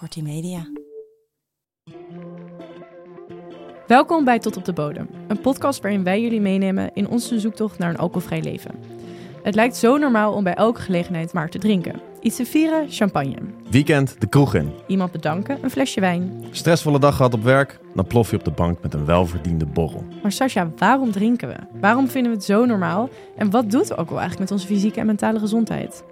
Kortie Media. Welkom bij Tot op de Bodem, een podcast waarin wij jullie meenemen in onze zoektocht naar een alcoholvrij leven. Het lijkt zo normaal om bij elke gelegenheid maar te drinken. Iets te vieren, champagne. Weekend de kroeg in. Iemand bedanken, een flesje wijn. Stressvolle dag gehad op werk, dan plof je op de bank met een welverdiende borrel. Maar Sascha, waarom drinken we? Waarom vinden we het zo normaal? En wat doet wel eigenlijk met onze fysieke en mentale gezondheid?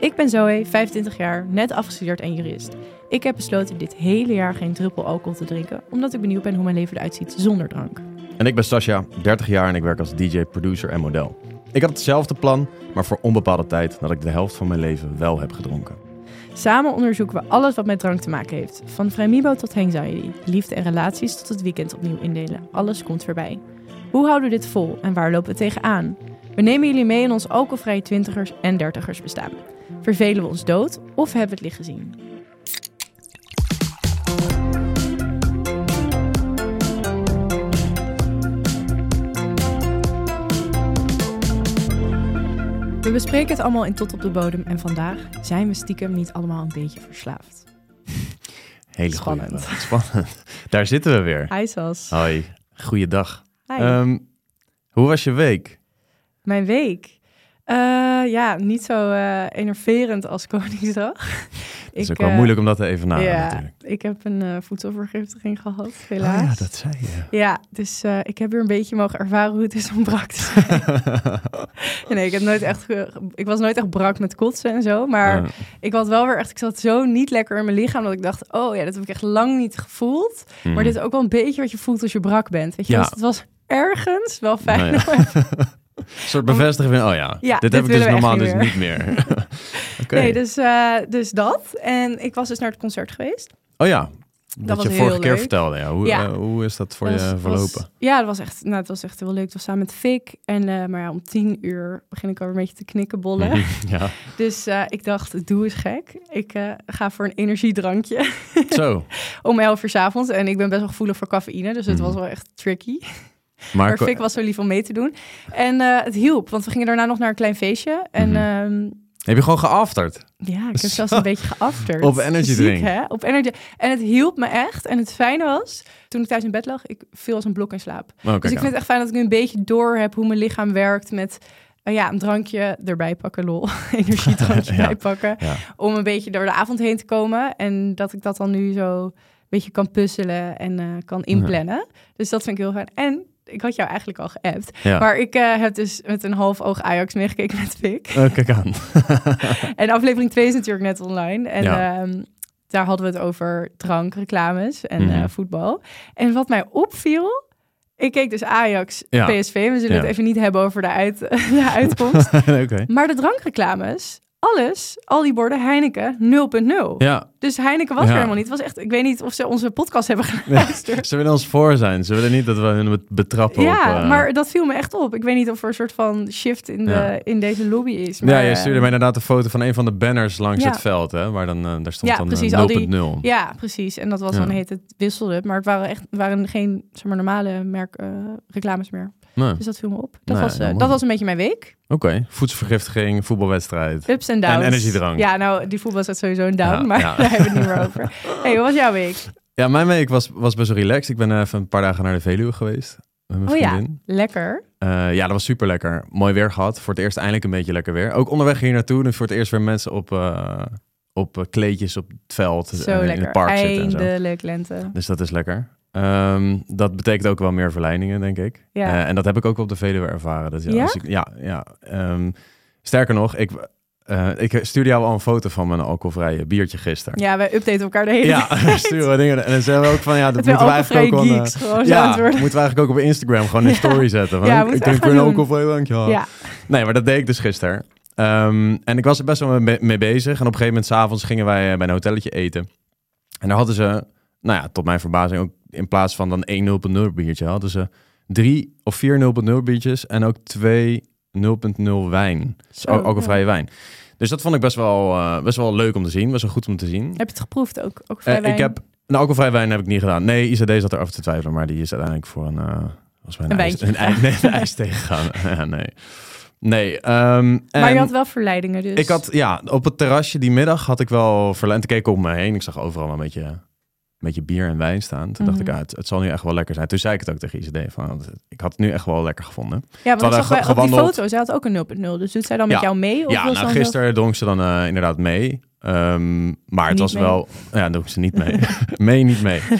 Ik ben Zoe, 25 jaar, net afgestudeerd en jurist. Ik heb besloten dit hele jaar geen druppel alcohol te drinken, omdat ik benieuwd ben hoe mijn leven eruit ziet zonder drank. En ik ben Sascha, 30 jaar en ik werk als DJ, producer en model. Ik had hetzelfde plan, maar voor onbepaalde tijd nadat ik de helft van mijn leven wel heb gedronken. Samen onderzoeken we alles wat met drank te maken heeft. Van vrijmibo tot anxiety, liefde en relaties tot het weekend opnieuw indelen. Alles komt voorbij. Hoe houden we dit vol en waar lopen we tegenaan? We nemen jullie mee in ons alcoholvrije twintigers en dertigers bestaan. Vervelen we ons dood of hebben we het licht gezien? We bespreken het allemaal in Tot op de Bodem en vandaag zijn we stiekem niet allemaal een beetje verslaafd. Hele Spannend. goeie. Spannend. Daar zitten we weer. Hi Sas. Hoi, goeiedag. Hi. Ehm, hoe was je week? Mijn week? Eh, ja, niet zo eh, enerverend als Koningsdag. Het is Ik, ook wel eh, moeilijk om dat te even na ja, natuurlijk. ik heb een voedselvergiftiging gehad, helaas. Oh ja, dat zei je. Ja, dus ik heb weer een beetje mogen ervaren hoe het is om brak te zijn. nee, ik, heb nooit echt ik was nooit echt brak met kotsen en zo. Maar Ja. ik had wel weer echt, ik zat zo niet lekker in mijn lichaam dat ik dacht, oh ja, dat heb ik echt lang niet gevoeld. Maar Mhm. dit is ook wel een beetje wat je voelt als je brak bent. Weet je, Ja. dus het was ergens wel fijn. Nou ja. Een soort bevestiging van, oh ja, Ja, dit, dit heb ik dus normaal echt dus niet niet meer. Oké. Nee, dus, eh, dus dat. En ik was dus naar het concert geweest. Oh ja, dat, was je vorige keer leuk. vertelde. Ja. Hoe, Ja. eh, hoe is dat voor Dat je verlopen? was- ja, dat was echt, nou, het was echt heel leuk. Het was samen met Fik. En, eh, maar ja, om tien uur begin ik alweer een beetje te knikkenbollen. ja, Dus ik dacht, doe eens gek. Ik ga voor een energiedrankje zo. om elf uur 's avonds. En ik ben best wel gevoelig voor cafeïne, dus het Mhm. was wel echt tricky. Maar, Fik was zo lief om mee te doen. En eh, het hielp, want we gingen daarna nog naar een klein feestje. En Mhm. ehm, heb je gewoon geafterd? Ja, ik heb zelfs een beetje geafterd. Op energy drink. hè? Op energy. En het hielp me echt. En het fijne was, toen ik thuis in bed lag, ik viel als een blok in slaap. Dus ik vind het echt fijn dat ik nu een beetje door heb hoe mijn lichaam werkt met... eh, ja, een drankje erbij pakken, lol. Energiedrankje Ja. erbij pakken. Ja. Om een beetje door de avond heen te komen. En dat ik dat dan nu zo een beetje kan puzzelen en eh, kan inplannen. Dus dat vind ik heel fijn. En ik had jou eigenlijk al geappt. Ja. Maar ik eh, heb dus met een half oog Ajax meegekeken met Fik. Oh, kijk aan. En aflevering 2 is natuurlijk net online. En Ja. ehm, daar hadden we het over drank, reclames en Mhm. eh, voetbal. En wat mij opviel, ik keek dus Ajax, Ja. PSV. We zullen het even niet hebben over de, uit, de uitkomst. Maar de drankreclames, alles, al die borden Heineken 0.0. Ja, Dus Heineken was Ja. er helemaal niet. Het was echt, ik weet niet of ze onze podcast hebben geluisterd. ze willen ons voor zijn. Ze willen niet dat we hun bet- betrappen Ja, op... eh, maar dat viel me echt op. Ik weet niet of er een soort van shift in, de, Ja. in deze lobby is. Ja, Maar, je eh, stuurde mij inderdaad een foto van een van de banners langs Ja. het veld, hè? Waar dan, eh, daar stond Ja, dan precies, eh, al die- 0.0. Ja, precies. En dat was Ja. dan heet het wisselde. Maar het waren echt waren geen zeg maar, normale merk reclames meer. Nee. Dus dat viel me op. Dat, Nee, was, eh, dat was een beetje mijn week. Oké, voedselvergiftiging, voetbalwedstrijd. Ups en downs. En energiedrank. Ja, nou, die voetbal staat sowieso een down. Ja, maar ja. daar hebben we het niet meer over. hey, hoe was jouw week? Ja, mijn week was, was best wel relaxed. Ik ben even een paar dagen naar de Veluwe geweest. Met mijn Oh ja, vriendin. lekker. Eh, ja, dat was super lekker. Mooi weer gehad. Voor het eerst eindelijk een beetje lekker weer. Ook onderweg hier naartoe. Dus voor het eerst weer mensen op, eh, op kleedjes op het veld. Zo en in lekker. het park zitten en zo. Eindelijk lente. Dus dat is lekker. Ehm, dat betekent ook wel meer verleidingen, denk ik. Ja. Eh, en dat heb ik ook op de Veluwe ervaren. Dus ja, Ja? ik- ja, ja. Ehm, sterker nog, ik, eh, ik stuurde jou al een foto van mijn alcoholvrije biertje gisteren. Ja, wij updaten elkaar de hele Ja, tijd. we sturen we dingen. En dan zeggen we ook van, ja, dat moeten we eigenlijk ook geeks eh, ja, moeten we eigenlijk ook op Instagram gewoon een Ja. story zetten. Van, Ja, ik- ik drink weer een alcoholvrij drankje. ha. Ja, Nee, maar dat deed ik dus gisteren. Ehm, en ik was er best wel mee, bezig. En op een gegeven moment, s'avonds, gingen wij bij een hotelletje eten. En daar hadden ze, nou ja, tot mijn verbazing ook in plaats van dan één 0.0 biertje, hadden ze drie of vier 0.0 biertjes en ook twee 0.0 wijn. Dus Zo, al- alcoholvrije wijn. Dus dat vond ik best wel, eh, best wel leuk om te zien. Best wel goed om te zien. Heb je het geproefd ook? ook wijn? ik heb een alcoholvrije wijn heb ik niet gedaan. Nee, ICD zat er af te twijfelen, maar die is uiteindelijk voor een, eh was een, Een ijs, een, ijs, nee, een ijs tegengegaan. ja, nee. Nee. ehm, Maar je had wel verleidingen dus. Ik had, ja, op het terrasje die middag had ik wel verlend. Ik keek om me heen. Ik zag overal wel een beetje, een beetje bier en wijn staan. Toen dacht Mhm. ik, ah, het, het zal nu echt wel lekker zijn. Toen zei ik het ook tegen ICD. Van, ik had het nu echt wel lekker gevonden. Ja, want ik zag bij, ge- op die gewandeld. foto, zij had ook een 0.0. Dus doet zij dan met Ja. jou mee? Of ja, nou, dan gisteren dronk ze dan eh, inderdaad mee. Ehm, maar het Niet was mee. wel... Ja, dronk ze niet mee. mee, niet mee.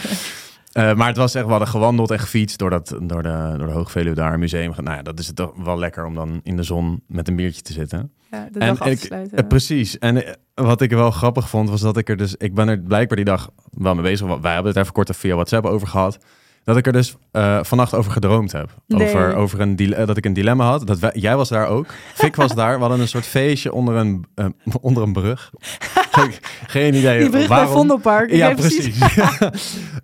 Eh, maar het was echt, we hadden gewandeld en gefietst door, dat, door, de, door de Hoogveluwe daar, museum. Nou ja, dat is het toch wel lekker om dan in de zon met een biertje te zitten. Ja, de En dag ik- sluiten. Eh, precies. En eh, wat ik wel grappig vond, was dat ik er dus... Ik ben er blijkbaar die dag wel mee bezig. want Wij hebben het even kort via WhatsApp over gehad. Dat ik er dus eh, vannacht over gedroomd heb. Nee. Over, over een eh, dat ik een dilemma had. Dat wij- jij was daar ook. Fik was daar. We hadden een soort feestje onder een, eh, onder een brug. Geen- idee die brug bij waarom. Vondelpark. Ik Ja, precies.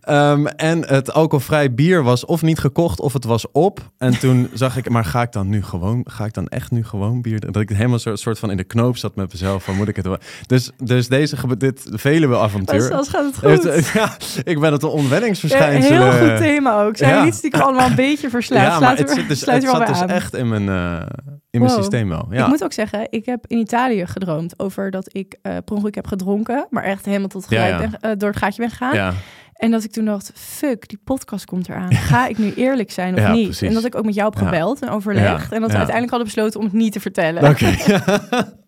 Ehm, en het alcoholvrij bier was of niet gekocht of het was op. En toen zag ik, maar ga ik dan nu gewoon, ga ik dan echt nu gewoon bier? Dat ik helemaal soort, soort van in de knoop zat met mezelf. Van moet ik het wel? Dus, dus deze, dit Veluwe avontuur. Als gaat het goed. ja, ik ben het een Ja, onwenningsverschijnsel. heel goed thema ook. Zijn ja. niet stiekem allemaal een beetje verslaafd? Ja, maar het zit dus, het zat dus aan. echt in mijn, eh, in mijn systeem wel. Ja. Ik moet ook zeggen, ik heb in Italië gedroomd over dat ik eh per ongeluk heb gedronken, maar echt helemaal tot gelijk ja. ben- eh, door het gaatje ben gegaan. ja. En dat ik toen dacht, fuck, die podcast komt eraan. Ga ik nu eerlijk zijn of Ja, niet? precies. En dat ik ook met jou heb Ja. gebeld en overlegd. Ja, En dat we uiteindelijk hadden besloten om het niet te vertellen. Oké.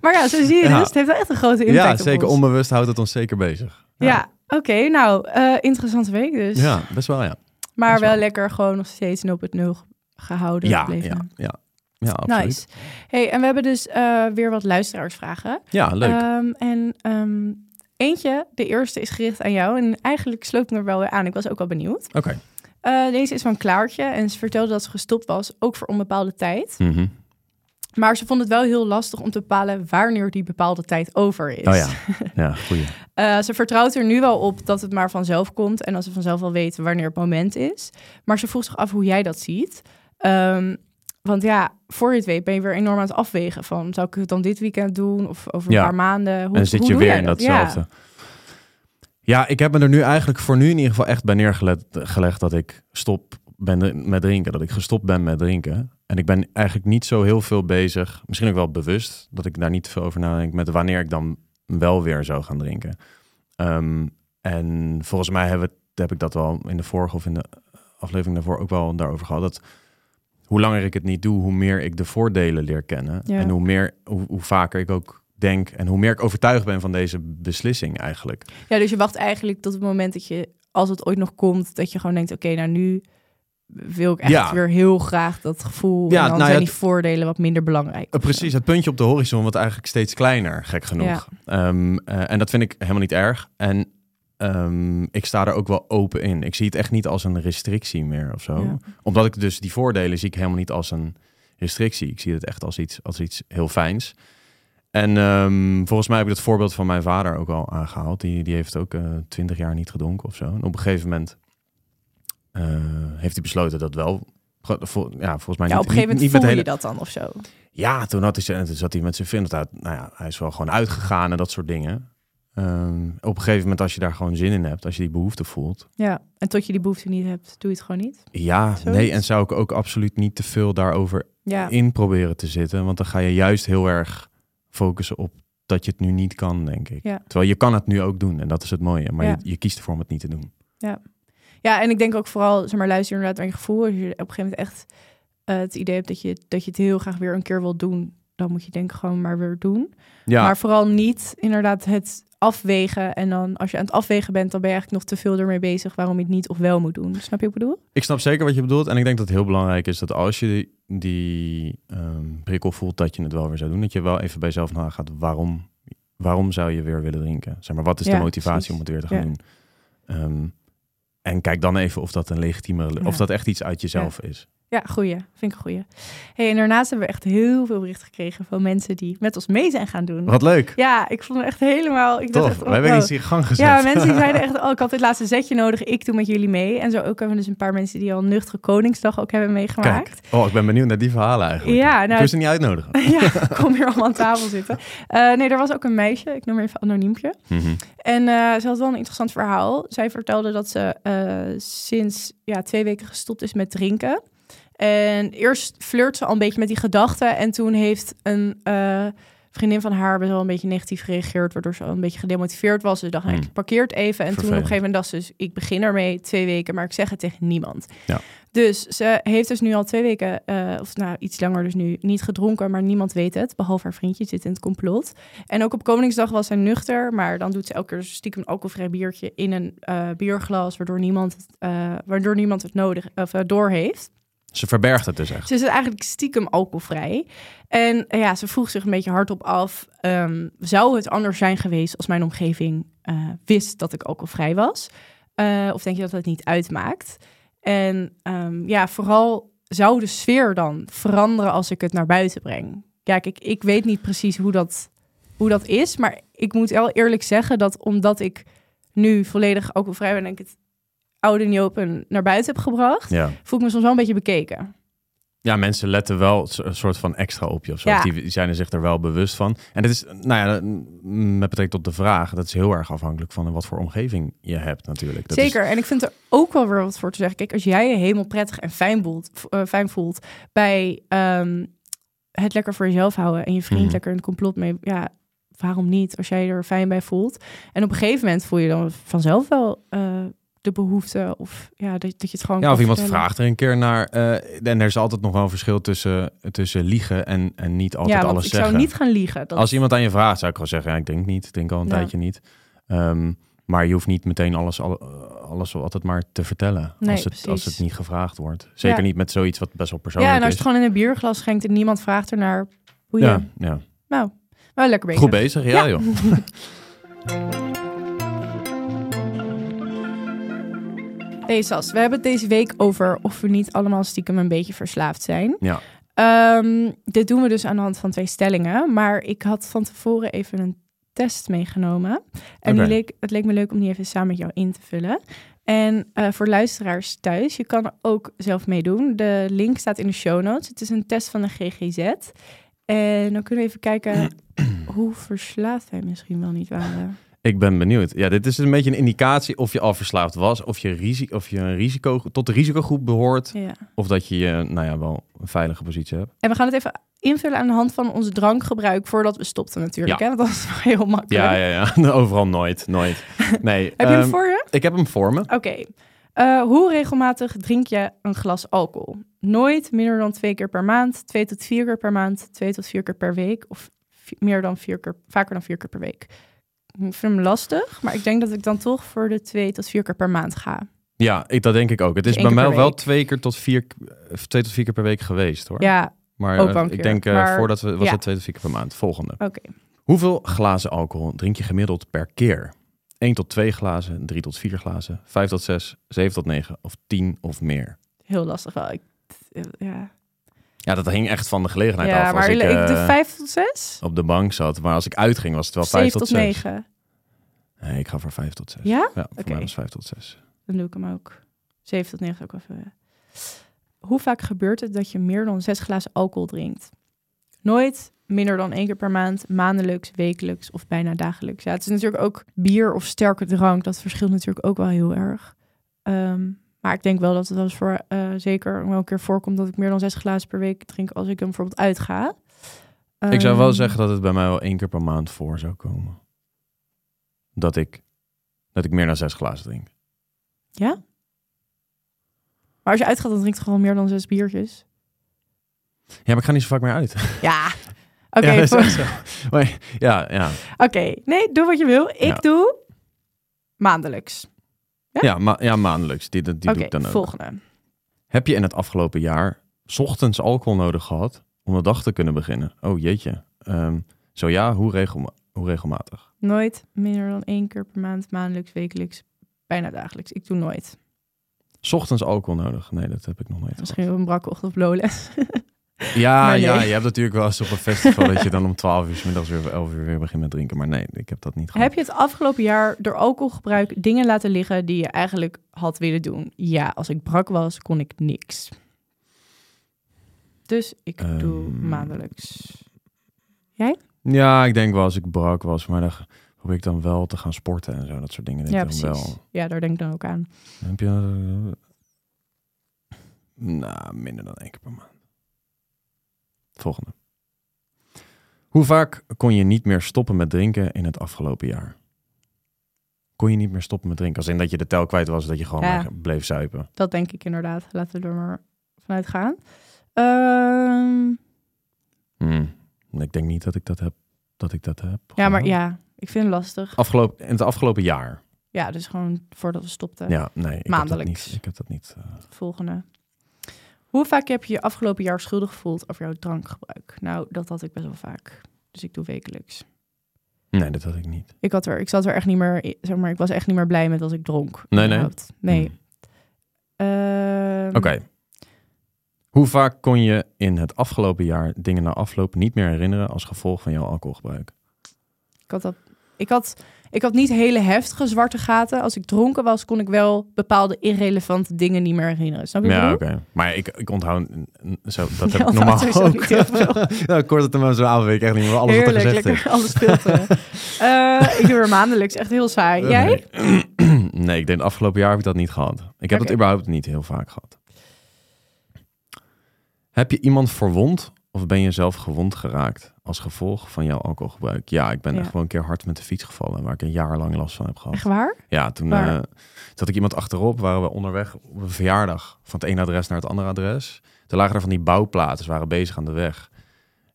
Maar ja, zo zie je Ja. dus. Het heeft wel echt een grote impact ja, op zeker ons. onbewust houdt het ons zeker bezig. Ja, oké. nou, eh, interessante week dus. ja best wel ja. maar wel lekker gewoon nog steeds 0.0 gehouden Ja, gebleven. ja, ja. Ja, absoluut. Nice. Hey, en we hebben dus eh, weer wat luisteraarsvragen. Ja, leuk. Ehm, en ehm, eentje, de eerste, is gericht aan jou. En eigenlijk sloot ik me er wel weer aan. Ik was ook wel benieuwd. Oké. Eh, deze is van Klaartje. En ze vertelde dat ze gestopt was, ook voor onbepaalde tijd. Mhm. Maar ze vond het wel heel lastig om te bepalen wanneer die bepaalde tijd over is. Oh ja, ja, goeie. Eh, ze vertrouwt er nu wel op dat het maar vanzelf komt. En dat ze vanzelf wel weet wanneer het moment is. Maar ze vroeg zich af hoe jij dat ziet. Ehm, want ja, voor je het weet ben je weer enorm aan het afwegen van... zou ik het dan dit weekend doen of over een Ja. paar maanden? Hoe, en zit je weer in dat? datzelfde. Ja. ik heb me er nu eigenlijk voor nu in ieder geval echt bij neergelegd gelegd dat ik stop ben met drinken. Dat ik gestopt ben met drinken. En ik ben eigenlijk niet zo heel veel bezig, misschien ook wel bewust, dat ik daar niet te veel over nadenk met wanneer ik dan wel weer zou gaan drinken. Ehm, en volgens mij we, heb ik dat wel in de vorige of in de aflevering daarvoor ook wel daarover gehad. Dat hoe langer ik het niet doe, hoe meer ik de voordelen leer kennen. Ja. En hoe, meer, hoe, hoe vaker ik ook denk en hoe meer ik overtuigd ben van deze beslissing eigenlijk. Ja, dus je wacht eigenlijk tot het moment dat je, als het ooit nog komt... dat je gewoon denkt, oké, nou nu wil ik echt Ja. weer heel graag dat gevoel. Ja, en dan nou zijn ja, die voordelen wat minder belangrijk. Uh, precies, het puntje op de horizon wordt eigenlijk steeds kleiner, gek genoeg. Ehm, eh, en dat vind ik helemaal niet erg. En ehm, ik sta er ook wel open in. Ik zie het echt niet als een restrictie meer of zo. Omdat ik dus die voordelen zie ik helemaal niet als een restrictie. Ik zie het echt als iets, als iets heel fijns. En ehm, volgens mij heb ik het voorbeeld van mijn vader ook al aangehaald. Die, die heeft ook twintig jaar niet gedronken of zo. En op een gegeven moment eh, heeft hij besloten dat wel... Ja, volgens mij Ja, niet, op een gegeven moment niet met voel hele, je dat dan of zo. ja, toen, had hij, toen zat hij met zijn vriend uit. Nou ja, hij is wel gewoon uitgegaan en dat soort dingen. Ehm, op een gegeven moment, als je daar gewoon zin in hebt, als je die behoefte voelt. Ja, en tot je die behoefte niet hebt, doe je het gewoon niet. Ja, Zoiets. nee, en zou ik ook absoluut niet te veel daarover Ja, in proberen te zitten. Want dan ga je juist heel erg focussen op dat je het nu niet kan, denk ik. Ja. Terwijl je kan het nu ook doen en dat is het mooie. Maar Ja. je, je kiest ervoor om het niet te doen. ja, en ik denk ook vooral, zeg maar, luister inderdaad naar je gevoel. Als je op een gegeven moment echt eh, het idee hebt dat je, dat je het heel graag weer een keer wil doen, dan moet je denk ik gewoon maar weer doen. Ja, Maar vooral niet inderdaad het afwegen. En dan als je aan het afwegen bent, dan ben je eigenlijk nog te veel ermee bezig waarom je het niet of wel moet doen. Snap je wat ik bedoel? ik snap zeker wat je bedoelt. En ik denk dat het heel belangrijk is dat als je die, die ehm, prikkel voelt dat je het wel weer zou doen, dat je wel even bij jezelf nagaat waarom, waarom zou je weer willen drinken? Zeg maar, wat is Ja, de motivatie precies. om het weer te gaan Ja. doen? Ehm, en kijk dan even of dat een legitieme, Ja. of dat echt iets uit jezelf is. Ja, goeie. Vind ik een goeie. Hey, en daarnaast hebben we echt heel veel berichten gekregen van mensen die met ons mee zijn gaan doen. Wat leuk. Ja, ik vond het echt helemaal... Ik dacht echt, We oh, hebben wow. iets in gang gezet. Ja, mensen die zeiden echt, oh, ik had dit laatste zetje nodig, ik doe met jullie mee. En zo ook hebben we dus een paar mensen die al nuchtere Koningsdag ook hebben meegemaakt. Kijk, oh, ik ben benieuwd naar die verhalen eigenlijk. Ja, nou, wil ze niet uitnodigen. ja, kom hier allemaal aan tafel zitten. Eh, nee, er was ook een meisje, ik noem haar even anoniempje. Mhm. En eh, ze had wel een interessant verhaal. Zij vertelde dat ze eh, sinds ja, twee weken gestopt is met drinken. En eerst flirt ze al een beetje met die gedachten. En toen heeft een eh, vriendin van haar best wel een beetje negatief gereageerd, waardoor ze al een beetje gedemotiveerd was. Ze dacht, nou, Hmm. ik parkeer het even. En toen op een gegeven moment dacht ze, dus, ik begin ermee twee weken, maar ik zeg het tegen niemand. Ja. Dus ze heeft dus nu al twee weken, eh, of nou iets langer dus nu, niet gedronken, maar niemand weet het. Behalve haar vriendje zit in het complot. En ook op Koningsdag was zij nuchter, maar dan doet ze elke keer stiekem een alcoholvrij biertje in een eh, bierglas, waardoor niemand, het, waardoor niemand het nodig of uh, door heeft. Ze verbergt het dus echt. Ze is eigenlijk stiekem alcoholvrij. En eh, ja, ze vroeg zich een beetje hardop af: ehm, zou het anders zijn geweest als mijn omgeving eh, wist dat ik alcoholvrij was? Eh, of denk je dat het niet uitmaakt? En ehm, ja, vooral zou de sfeer dan veranderen als ik het naar buiten breng? Kijk, ik weet niet precies hoe dat, hoe dat is, maar ik moet wel eerlijk zeggen dat omdat ik nu volledig alcoholvrij ben en ik het oude niet open naar buiten heb gebracht, Ja. voel ik me soms wel een beetje bekeken. ja, mensen letten wel een soort van extra op je of zo. Ja. Die, zijn er zich er wel bewust van. En dat is, nou ja, mm, met betrekking tot de vraag, dat is heel erg afhankelijk van wat voor omgeving je hebt natuurlijk. Dat is- Zeker. En ik vind er ook wel weer wat voor te zeggen. Kijk, als jij je helemaal prettig en fijn voelt, eh, fijn voelt bij ehm, het lekker voor jezelf houden en je vriend Mhm. lekker in het complot mee, ja, waarom niet? Als jij er fijn bij voelt. En op een gegeven moment voel je dan vanzelf wel eh, de behoefte of ja, dat, dat je het gewoon. Ja, of iemand vertellen. vraagt er een keer naar. eh, en er is altijd nog wel een verschil tussen, tussen liegen en, en niet altijd ja, alles ik zeggen. zou niet gaan liegen. Dat... Als iemand aan je vraagt, zou ik gewoon zeggen, ja, ik denk niet. Ik denk al een Ja. tijdje niet. Ehm, maar je hoeft niet meteen alles, al- alles altijd maar te vertellen. Nee, als, het, als het niet gevraagd wordt. Zeker Ja. niet met zoiets wat best wel ja, persoonlijk en als je is. het gewoon in een bierglas schenkt en niemand vraagt ernaar, hoe je. ja, ja. Nou, wel lekker bezig. Goed bezig, ja, Ja. joh. Hey Sas, we hebben het deze week over of we niet allemaal stiekem een beetje verslaafd zijn. Ja. Ehm, dit doen we dus aan de hand van twee stellingen. Maar ik had van tevoren even een test meegenomen. En die leek, het leek me leuk om die even samen met jou in te vullen. En eh, voor luisteraars thuis, je kan er ook zelf meedoen. De link staat in de show notes. Het is een test van de GGZ. En dan kunnen we even kijken hoe verslaafd wij misschien wel niet waren. Ik ben benieuwd. Ja, dit is een beetje een indicatie of je al verslaafd was, of je, risi of je een risico, tot de risicogroep behoort, Ja. of dat je je, nou ja, wel een veilige positie hebt. En we gaan het even invullen aan de hand van onze drankgebruik voordat we stopten natuurlijk. Ja. Hè? Want dat is wel heel makkelijk. Ja, ja, ja. Overal nooit, nooit. Nee. Heb je hem ehm, voor je? Ik heb hem voor me. Oké. Eh, hoe regelmatig drink je een glas alcohol? Nooit, minder dan twee keer per maand, twee tot vier keer per maand, twee tot vier keer per week of meer dan vier keer, vaker dan vier keer per week. Ik vind hem lastig, maar ik denk dat ik dan toch voor de twee tot vier keer per maand ga. Ja, ik, dat denk ik ook. Het is Eén bij mij wel twee keer tot vier, eh, twee tot vier keer per week geweest, hoor. Ja, maar ook eh, ik denk, eh, Maar- voordat we, was ja. het twee tot vier keer per maand. Volgende. oké. Hoeveel glazen alcohol drink je gemiddeld per keer? 1 tot 2 glazen, 3 tot 4 glazen, 5 tot 6, 7 tot 9 of 10 of meer. Heel lastig wel. Ik, ja, Ja, dat hing echt van de gelegenheid ja af. Als maar ik ik, eh, de vijf tot zes? op de bank zat, maar als ik uitging was het wel 5 Zeven tot tot 6. negen. Nee, ik ga voor 5 tot 6. Ja? Ja, voor mij was 5 tot 6. Dan doe ik hem ook. 7 tot 9 ook even. Hoe vaak gebeurt het dat je meer dan zes glazen alcohol drinkt? Nooit, minder dan één keer per maand, maandelijks, wekelijks of bijna dagelijks. Ja, het is natuurlijk ook bier of sterke drank. Dat verschilt natuurlijk ook wel heel erg. Ehm, maar ik denk wel dat het wel eens voor eh, zeker wel een keer voorkomt dat ik meer dan zes glazen per week drink als ik dan bijvoorbeeld uitga. ik zou wel Ehm, zeggen dat het bij mij wel één keer per maand voor zou komen. Dat ik, dat ik meer dan 6 glazen drink. Ja? Maar als je uitgaat, dan drink je gewoon meer dan zes biertjes. Ja, maar ik ga niet zo vaak meer uit. Ja. Oké, ja, voor-. Oké, nee, doe wat je wil. Ik Ja. doe maandelijks. Ja? Ja, ma ja maandelijks. Die, die doe ik dan ook. volgende. Heb je in het afgelopen jaar 's ochtends alcohol nodig gehad om de dag te kunnen beginnen? Oh jeetje. Ehm, zo ja, hoe, regelma hoe regelmatig? Nooit minder dan één keer per maand, maandelijks, wekelijks, bijna dagelijks. Ik doe nooit. 's ochtends alcohol nodig? Nee, dat heb ik nog nooit Misschien een brakke ochtend of lowles. Ja, nee. ja, je hebt natuurlijk wel eens op een festival dat je dan om 12 uur 's middags weer of 11 uur weer begint met drinken. Maar nee, ik heb dat niet gehad. Heb je het afgelopen jaar door alcoholgebruik dingen laten liggen die je eigenlijk had willen doen? Ja, als ik brak was, kon ik niks. Dus ik doe Ehm, maandelijks. Ja, ik denk wel als ik brak was, maar dan probeer ik dan wel te gaan sporten en zo. Dat soort dingen denk Ja, precies. wel. Ja, daar denk ik dan ook aan. Heb je... Nou, minder dan één keer per maand. Volgende. Hoe vaak kon je niet meer stoppen met drinken in het afgelopen jaar? Kon je niet meer stoppen met drinken? Als in dat je de tel kwijt was, dat je gewoon Ja. maar bleef zuipen. Dat denk ik inderdaad. Laten we er maar vanuit gaan. Ehm, Hmm. Ik denk niet dat ik dat heb. Dat ik dat heb. ja, maar ja, ik vind het lastig. Afgelopen, in het afgelopen jaar. Ja, dus gewoon voordat we stopten. Ja, nee. Ik Heb dat Maandelijks. niet, ik heb dat niet. eh, Volgende. Hoe vaak heb je je afgelopen jaar schuldig gevoeld over jouw drankgebruik? Nou, dat had ik best wel vaak. Dus ik doe wekelijks. nee, dat had ik niet. Ik, had er, ik zat er echt niet meer, zeg maar, ik was echt niet meer blij met als ik dronk. Nee, nee? Nee. Hmm. Ehm, Oké. Hoe vaak kon je in het afgelopen jaar dingen na afloop niet meer herinneren als gevolg van jouw alcoholgebruik? Ik had, dat, ik, had, ik had niet hele heftige zwarte gaten. Als ik dronken was, kon ik wel bepaalde irrelevante dingen niet meer herinneren. Snap je Ja, oké. Maar ik, ik onthoud zo, dat heb ik dat normaal ook. niet heel veel. ja, kort het maar zo weet ik echt niet meer alles wat er gezegd lekker alles filteren. Eh, ik doe er maandelijks, echt heel saai. Jij? Nee. ik denk afgelopen jaar heb ik dat niet gehad. Ik heb het überhaupt niet heel vaak gehad. Heb je iemand verwond of ben je zelf gewond geraakt als gevolg van jouw alcoholgebruik? Ja, ik ben Ja. echt gewoon een keer hard met de fiets gevallen, waar ik een jaar lang last van heb gehad. Echt waar? Ja, toen Waar? eh, zat ik iemand achterop, waren we onderweg op een verjaardag van het ene adres naar het andere adres. Toen lagen er van die bouwplaten, ze waren bezig aan de weg.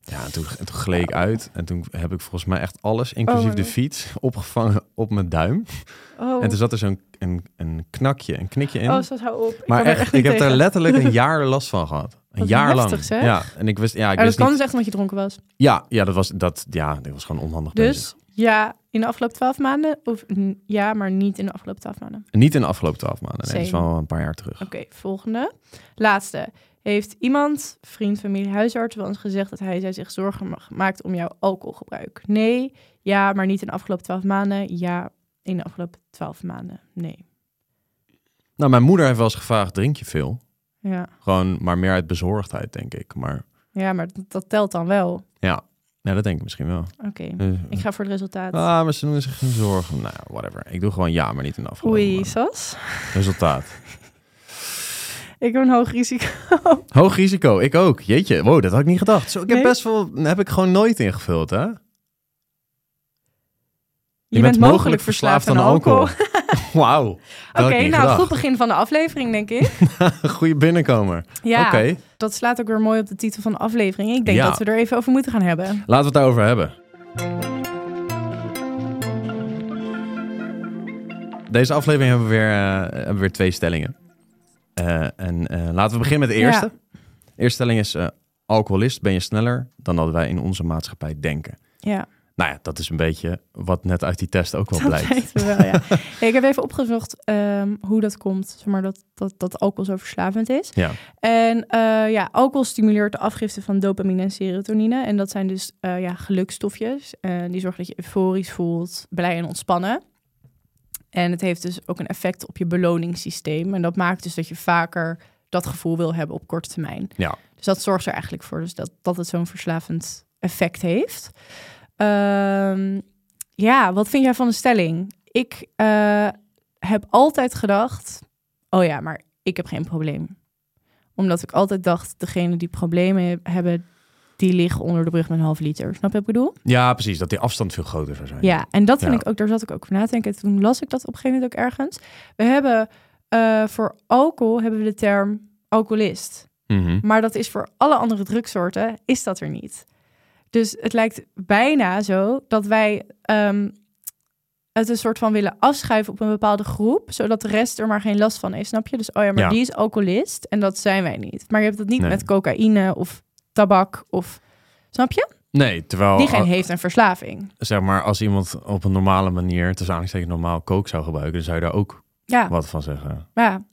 Ja, en toen, en toen gleed ik uit en toen heb ik volgens mij echt alles, inclusief Oh. de fiets, opgevangen op mijn duim. Oh, En toen zat er zo'n een, een knakje, een knikje in. oh zo hou op. maar kan er echt, ik heb daar letterlijk een jaar last van gehad. Een jaar heftig, lang. zeg. Ja, en ik wist, ja, ik Oh, dat kan niet. dus echt omdat je dronken was. Ja, ja, dat was dat. Ja, dit was gewoon onhandig. bezig. Dus ja, in de afgelopen twaalf maanden? Of ja, maar niet in de afgelopen twaalf maanden. niet in de afgelopen twaalf maanden. Nee, dat is wel een paar jaar terug. Oké, volgende. Laatste. Heeft iemand, vriend, familie, huisarts, wel eens gezegd dat hij zij zich zorgen ma- maakt om jouw alcoholgebruik? Nee. Ja, maar niet in de afgelopen twaalf maanden. Ja, in de afgelopen twaalf maanden. Nee. Nou, mijn moeder heeft wel eens gevraagd: drink je veel? Ja, Gewoon, maar meer uit bezorgdheid, denk ik. Maar ja maar dat, telt dan wel. ja, ja dat denk ik misschien wel. Oké, Dus, ik ga voor het resultaat. ah, maar ze doen zich geen zorgen. Nou, whatever. Ik doe gewoon ja, maar niet in de afgelopen Oei. Sas. Resultaat. Ik heb een hoog risico. Hoog risico, ik ook. Jeetje, wow, dat had ik niet gedacht. Zo, ik heb Nee? best wel, heb ik gewoon nooit ingevuld, hè? Je, bent mogelijk verslaafd aan alcohol. Wauw. Oké, nou, gedacht. goed begin van de aflevering, denk ik. Goede binnenkomer. Ja, Oké, dat slaat ook weer mooi op de titel van de aflevering. Ik denk Ja. dat we er even over moeten gaan hebben. laten we het daarover hebben. Deze aflevering hebben we weer, eh, hebben we weer twee stellingen. Eh, en eh, laten we beginnen met de eerste. De eerste stelling is, alcoholist ben je sneller dan dat wij in onze maatschappij denken. Ja, Nou ja, dat is een beetje wat net uit die test ook wel dat blijkt. we wel, ja. Ja, ik heb even opgezocht ehm, hoe dat komt, zeg maar, dat, dat, dat alcohol zo verslavend is. Ja. En eh, ja, alcohol stimuleert de afgifte van dopamine en serotonine. En dat zijn dus eh, ja, gelukstofjes. Eh, die zorgen dat je euforisch voelt, blij en ontspannen. En het heeft dus ook een effect op je beloningssysteem. En dat maakt dus dat je vaker dat gevoel wil hebben op korte termijn. Ja. Dus dat zorgt er eigenlijk voor dus dat, dat het zo'n verslavend effect heeft. Ehm, ja, wat vind jij van de stelling? Ik eh, heb altijd gedacht, oh ja, maar ik heb geen probleem. Omdat ik altijd dacht, degene die problemen he- hebben, die liggen onder de brug met een half liter. Snap je wat ik bedoel? ja, precies. Dat die afstand veel groter zou zijn. Ja, en dat vind Ja. ik ook, daar zat ik ook over na te denken. Toen las ik dat op een gegeven moment ook ergens. We hebben eh, voor alcohol hebben we de term alcoholist. Mhm. Maar dat is voor alle andere drugsoorten, is dat er niet. Dus het lijkt bijna zo dat wij ehm, het een soort van willen afschuiven op een bepaalde groep, zodat de rest er maar geen last van heeft, snap je? Dus oh ja, maar Ja. die is alcoholist en dat zijn wij niet. Maar je hebt het niet Nee. met cocaïne of tabak of, snap je? Nee, terwijl... Diegene heeft een verslaving. zeg maar, als iemand op een normale manier, tussen aanhalingstekens normaal kook zou gebruiken, dan zou je daar ook Ja, wat van zeggen. ja.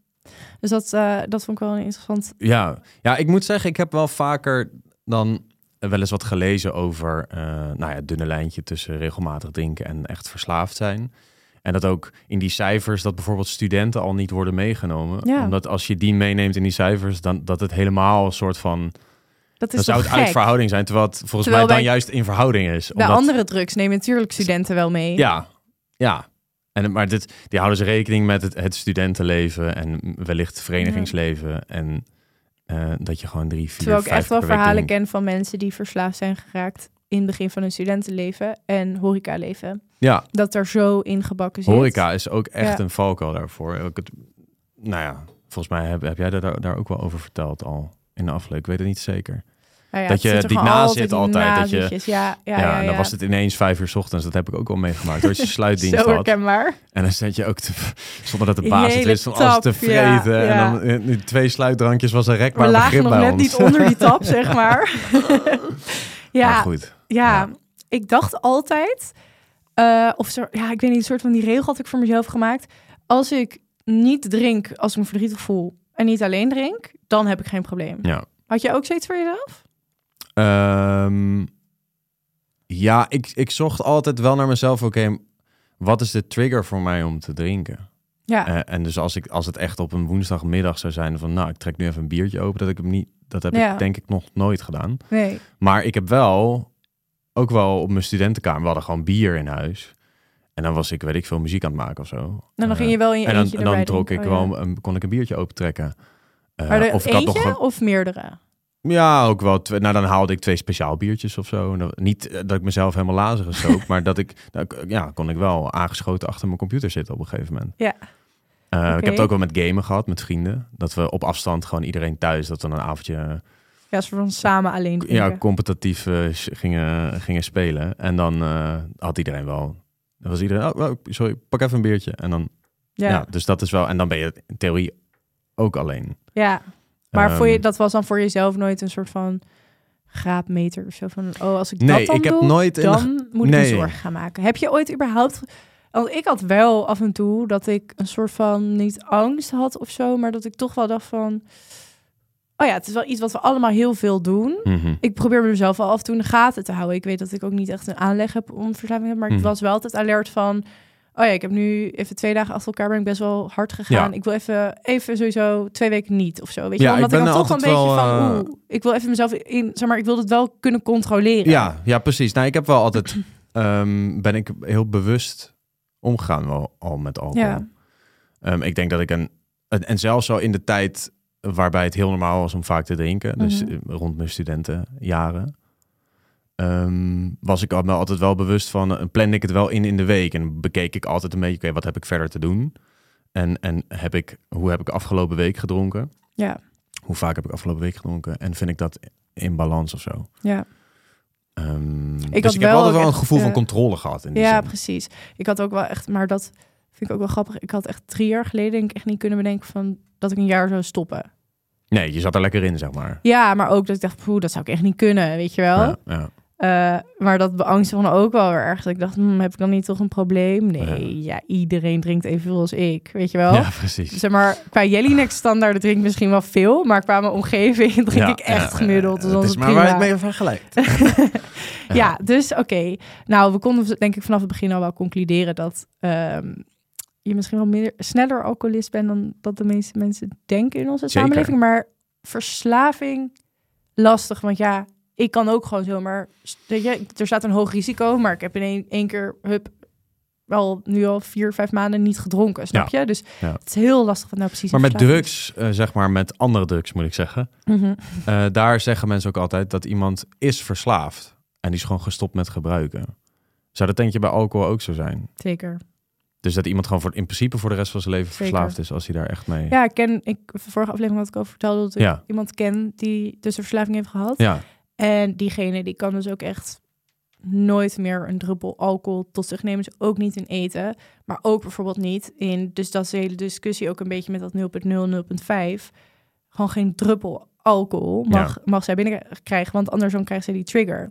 Dus dat, eh, dat vond ik wel interessant. Ja. ja, ik moet zeggen, ik heb wel vaker dan wel eens wat gelezen over eh nou ja, het dunne lijntje tussen regelmatig drinken en echt verslaafd zijn. En dat ook in die cijfers dat bijvoorbeeld studenten al niet worden meegenomen. Ja. Omdat als je die meeneemt in die cijfers, dan dat het helemaal een soort van. Dat Dan is zou het uit verhouding zijn, terwijl het volgens Terwijl mij dan juist in verhouding is. De Omdat- andere drugs nemen natuurlijk studenten wel mee. Ja, ja. En, maar dit, die houden ze rekening met het, het studentenleven en wellicht verenigingsleven. En eh, dat je gewoon drie, vier, Terwijl ik vijf echt wel verhalen ken van mensen die verslaafd zijn geraakt in het begin van hun studentenleven en horecaleven. Ja, Dat er zo ingebakken zit. horeca is ook echt Ja. een valkuil daarvoor. Ook het, nou ja, volgens mij heb, heb jij daar, daar ook wel over verteld al in de aflevering. Ik weet het niet zeker. Nou ja, dat je die na zit altijd, dat je-. Ja, ja, Ja, en dan was het ineens vijf uur 's ochtends. Dat heb ik ook al meegemaakt. Als je sluitdienst Zo had. En dan zat je ook te, zonder dat de baas het wist van alles te vreten. En dan eh, twee sluitdrankjes was een rekbaar We lagen nog net niet onder die tap, zeg maar. ja, Maar goed. ja, ik dacht altijd, eh, of zo, ja, ik weet niet, een soort van die regel had ik voor mezelf gemaakt. Als ik niet drink als ik me verdrietig voel en niet alleen drink, dan heb ik geen probleem. Ja. Had jij ook zoiets voor jezelf? Ehm, ja, ik, ik zocht altijd wel naar mezelf. Oké, wat is de trigger voor mij om te drinken? Ja, Eh, en dus als, ik, als het echt op een woensdagmiddag zou zijn van... nou, ik trek nu even een biertje open. Dat, ik hem niet, dat heb Ja. ik denk ik nog nooit gedaan. nee. Maar ik heb wel, ook wel op mijn studentenkamer... we hadden gewoon bier in huis. En dan was ik, weet ik veel, muziek aan het maken of zo. En dan Eh, ging je wel in je En dan, en dan trok ik drinken. Oh, wel, een- kon ik een biertje opentrekken. Eh, Maar er of had eentje nog een- of meerdere? Ja, ook wel. Nou, dan haalde ik twee speciaal biertjes of zo. Niet eh, dat ik mezelf helemaal lazig zoop, maar dat ik, nou, ja, kon ik wel aangeschoten achter mijn computer zitten op een gegeven moment. Ja. Eh, Ik heb het ook wel met gamen gehad, met vrienden. Dat we op afstand gewoon iedereen thuis, dat we een avondje Ja, ze van samen alleen drinken. ja, competitief eh, gingen, gingen spelen. En dan had iedereen wel, dan was iedereen, oh, oh, sorry, pak even een biertje. En dan, ja. ja. dus dat is wel, en dan ben je in theorie ook alleen. ja. Maar voor je, Ehm, dat was dan voor jezelf nooit een soort van graadmeter of zo van, oh, als ik Nee, dat dan ik heb doe, nooit dan moet ik me zorgen gaan maken. Heb je ooit überhaupt... Want ik had wel af en toe dat ik een soort van niet angst had of zo, maar dat ik toch wel dacht van, oh ja, het is wel iets wat we allemaal heel veel doen. Mhm. Ik probeer mezelf wel af en toe in de gaten te houden. Ik weet dat ik ook niet echt een aanleg heb om verslaving te hebben, maar ik Mhm. was wel altijd alert van, oh ja, ik heb nu even twee dagen achter elkaar ben ik best wel hard gegaan. Ja. Ik wil even, even sowieso twee weken niet of zo. Weet je, Ja, wel? omdat ik dan toch een beetje wel, van, eh, oeh, ik wil even mezelf in, zeg maar, ik wil het wel kunnen controleren. Ja, ja, precies. Nou, ik heb wel altijd, ehm, ben ik heel bewust omgegaan wel al met alcohol. Ja. Ehm, ik denk dat ik een, en en zelfs zo in de tijd waarbij het heel normaal was om vaak te drinken, dus Mhm. rond mijn studentenjaren, ehm, was ik me altijd wel bewust van, uh, plande ik het wel in in de week en bekeek ik altijd een beetje, oké, wat heb ik verder te doen? En, en heb ik, hoe heb ik afgelopen week gedronken? Ja, Hoe vaak heb ik afgelopen week gedronken? En vind ik dat in balans of zo? ja. Ehm, dus had ik heb wel altijd ook wel een gevoel van eh, controle gehad in die ja zin. precies. Ik had ook wel echt, maar dat vind ik ook wel grappig. Ik had echt drie jaar geleden denk ik echt niet kunnen bedenken van dat ik een jaar zou stoppen. Nee, je zat er lekker in, zeg maar. Ja, maar ook dat ik dacht, poeh, dat zou ik echt niet kunnen, weet je wel. Ja, ja. Eh, maar dat beangstigde me ook wel weer erg. Dat ik dacht, hm, heb ik dan niet toch een probleem? Nee, ja. iedereen drinkt evenveel als ik, weet je wel. Ja, precies. Zeg maar, qua Jelinek standaard drink ik misschien wel veel, maar qua mijn omgeving drink Ja, ik echt ja, gemiddeld. Dus dat is maar waar je prima. het mee vergelijkt. Ja, dus oké. Nou, we konden denk ik vanaf het begin al wel concluderen dat ehm, je misschien wel sneller alcoholist bent dan dat de meeste mensen denken in onze Zeker. samenleving. Maar verslaving, lastig. Want ja, ik kan ook gewoon zomaar... Weet je, er staat een hoog risico, maar ik heb in één, één keer, hup, wel nu al vier, vijf maanden niet gedronken, snap je? Dus Ja. het is heel lastig wat nou precies Maar met drugs, eh, zeg maar met andere drugs moet ik zeggen. Mhm. eh, daar zeggen mensen ook altijd dat iemand is verslaafd. En die is gewoon gestopt met gebruiken. Zou dat denk je bij alcohol ook zo zijn? Zeker. Dus dat iemand gewoon voor, in principe voor de rest van zijn leven Zeker. verslaafd is als hij daar echt mee... Ja, ik ken, ik, vorige aflevering had ik over verteld dat ik Ja. iemand ken die dus een verslaving heeft gehad. Ja, En diegene die kan dus ook echt nooit meer een druppel alcohol tot zich nemen. Dus ook niet in eten. Maar ook bijvoorbeeld niet in... Dus dat is de hele discussie ook een beetje met dat 0.0, 0.5. Gewoon geen druppel alcohol mag, mag zij binnenkrijgen. Want anders dan krijgt zij die trigger.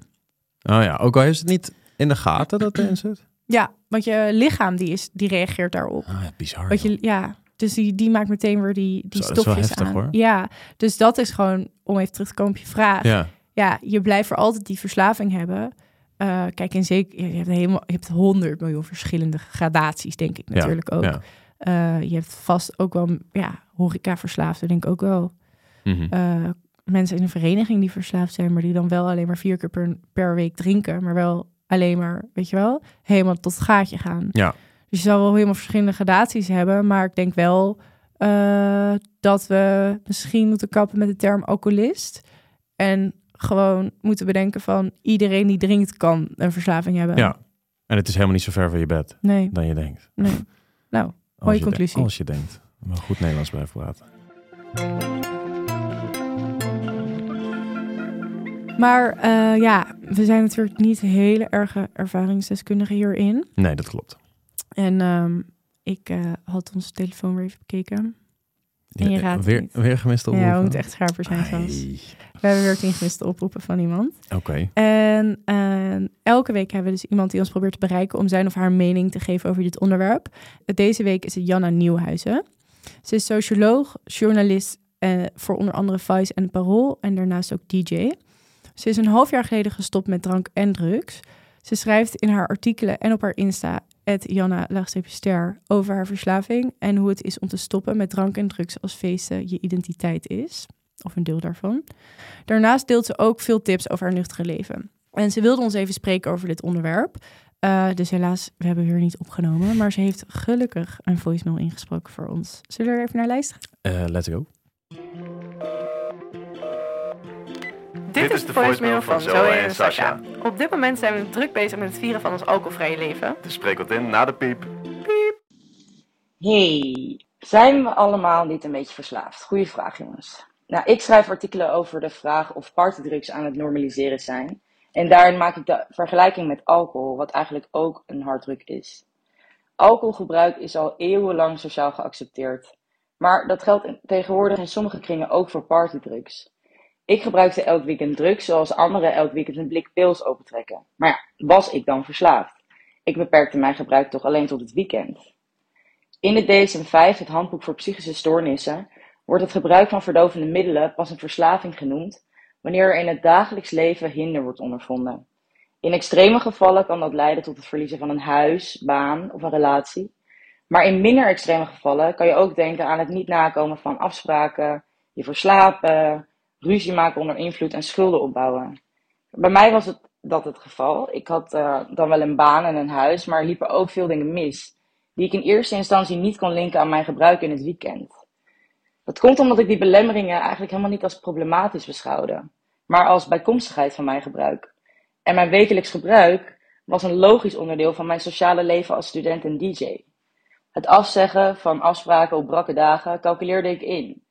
oh ja. Ook al heeft het niet in de gaten dat erin zit. Ja, want je lichaam die, is, die reageert daarop. Ah, bizar. Joh. je, ja, dus die, die maakt meteen weer die, die Zo, is stofjes heftig, aan. hoor. Ja, dus dat is gewoon, om even terug te komen op je vraag. Ja, ja, je blijft voor altijd die verslaving hebben. Eh, kijk, en zeker, je hebt helemaal, je hebt honderd miljoen verschillende gradaties, denk ik ja, natuurlijk ook. Ja. Eh, je hebt vast ook wel, ja, horeca verslaafden, denk ik ook wel. Mhm. Eh, mensen in een vereniging die verslaafd zijn, maar die dan wel alleen maar vier keer per, per week drinken, maar wel alleen maar, weet je wel, helemaal tot het gaatje gaan. Ja. Dus je zal wel helemaal verschillende gradaties hebben, maar ik denk wel dat we misschien moeten kappen met de term alcoholist. En gewoon moeten bedenken van iedereen die drinkt kan een verslaving hebben. Ja. En het is helemaal niet zo ver van je bed Nee, dan je denkt. nee. Nou, mooie je conclusie. als je denkt. Maar goed Nederlands blijven praten. Maar eh, ja, we zijn natuurlijk niet hele erge ervaringsdeskundigen hierin. Nee, dat klopt. En ehm, ik eh, had onze telefoon weer even bekeken. En je Ja, raadt het weer, niet. weer gemiste Ja, we oproepen? moeten echt scherper zijn soms. We hebben weer tien gemiste oproepen van iemand. Oké. En eh, elke week hebben we dus iemand die ons probeert te bereiken om zijn of haar mening te geven over dit onderwerp. Deze week is het Janna Nieuwhuizen. Ze is socioloog, journalist eh, voor onder andere Vice en Parool en daarnaast ook DJ. Ze is een half jaar geleden gestopt met drank en drugs. Ze schrijft in haar artikelen en op haar Insta, Janna Ster, over haar verslaving en hoe het is om te stoppen met drank en drugs als feesten je identiteit is. Of een deel daarvan. Daarnaast deelt ze ook veel tips over haar nuchtere leven. En ze wilde ons even spreken over dit onderwerp. Eh, dus helaas, we hebben niet opgenomen. Maar ze heeft gelukkig een voicemail ingesproken voor ons. Zullen we er even naar luisteren? Eh, let's go. Dit is de voicemail van Zoe en Sasha. Op dit moment zijn we druk bezig met het vieren van ons alcoholvrije leven. Dus spreek wat in na de piep. Hey, zijn we allemaal niet een beetje verslaafd? Goeie vraag, jongens. Nou, ik schrijf artikelen over de vraag of partydrugs aan het normaliseren zijn. En daarin maak ik de vergelijking met alcohol, wat eigenlijk ook een harddruk is. Alcoholgebruik is al eeuwenlang sociaal geaccepteerd. Maar dat geldt tegenwoordig in sommige kringen ook voor partydrugs. Ik gebruikte elk weekend drugs, zoals anderen elk weekend een blik pils opentrekken. Maar ja, was ik dan verslaafd? Ik beperkte mijn gebruik toch alleen tot het weekend. In het DSM-5, het handboek voor psychische stoornissen, wordt het gebruik van verdovende middelen pas een verslaving genoemd wanneer er in het dagelijks leven hinder wordt ondervonden. In extreme gevallen kan dat leiden tot het verliezen van een huis, baan of een relatie. Maar in minder extreme gevallen kan je ook denken aan het niet nakomen van afspraken, je verslapen, ruzie maken onder invloed en schulden opbouwen. Bij mij was het dat het geval. Ik had eh, dan wel een baan en een huis, maar er liepen ook veel dingen mis die ik in eerste instantie niet kon linken aan mijn gebruik in het weekend. Dat komt omdat ik die belemmeringen eigenlijk helemaal niet als problematisch beschouwde, maar als bijkomstigheid van mijn gebruik. En mijn wekelijks gebruik was een logisch onderdeel van mijn sociale leven als student en DJ. Het afzeggen van afspraken op brakke dagen calculeerde ik in.